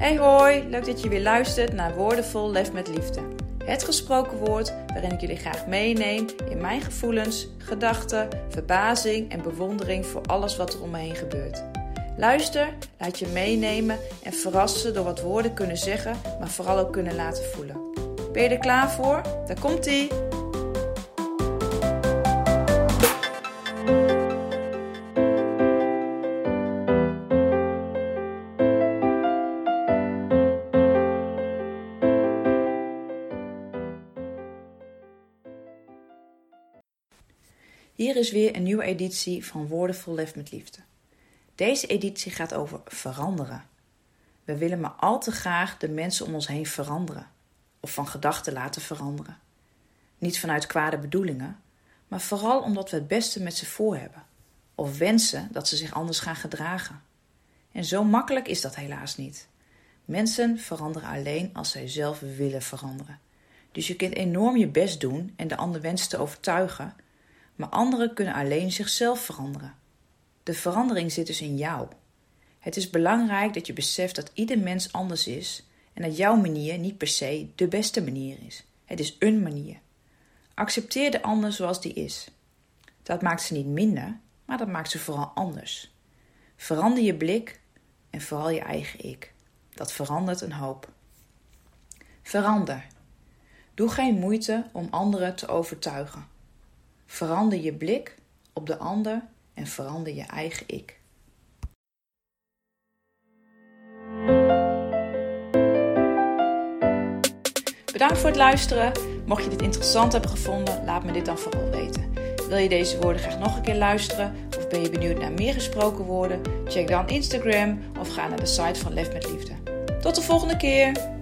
Hey hoi, leuk dat je weer luistert naar Woordenvol Lef met Liefde. Het gesproken woord waarin ik jullie graag meeneem in mijn gevoelens, gedachten, verbazing en bewondering voor alles wat er om me heen gebeurt. Luister, laat je meenemen en verrassen door wat woorden kunnen zeggen, maar vooral ook kunnen laten voelen. Ben je er klaar voor? Daar komt ie! Hier is weer een nieuwe editie van Woordenvol Lef met Liefde. Deze editie gaat over veranderen. We willen maar al te graag de mensen om ons heen veranderen, of van gedachten laten veranderen. Niet vanuit kwade bedoelingen, maar vooral omdat we het beste met ze voor hebben, of wensen dat ze zich anders gaan gedragen. En zo makkelijk is dat helaas niet. Mensen veranderen alleen als zij zelf willen veranderen. Dus je kunt enorm je best doen en de ander wensen te overtuigen maar anderen kunnen alleen zichzelf veranderen. De verandering zit dus in jou. Het is belangrijk dat je beseft dat ieder mens anders is en dat jouw manier niet per se de beste manier is. Het is een manier. Accepteer de ander zoals die is. Dat maakt ze niet minder, maar dat maakt ze vooral anders. Verander je blik en vooral je eigen ik. Dat verandert een hoop. Verander. Doe geen moeite om anderen te overtuigen. Verander je blik op de ander en verander je eigen ik. Bedankt voor het luisteren. Mocht je dit interessant hebben gevonden, laat me dit dan vooral weten. Wil je deze woorden graag nog een keer luisteren of ben je benieuwd naar meer gesproken woorden? Check dan Instagram of ga naar de site van Lef met Liefde. Tot de volgende keer!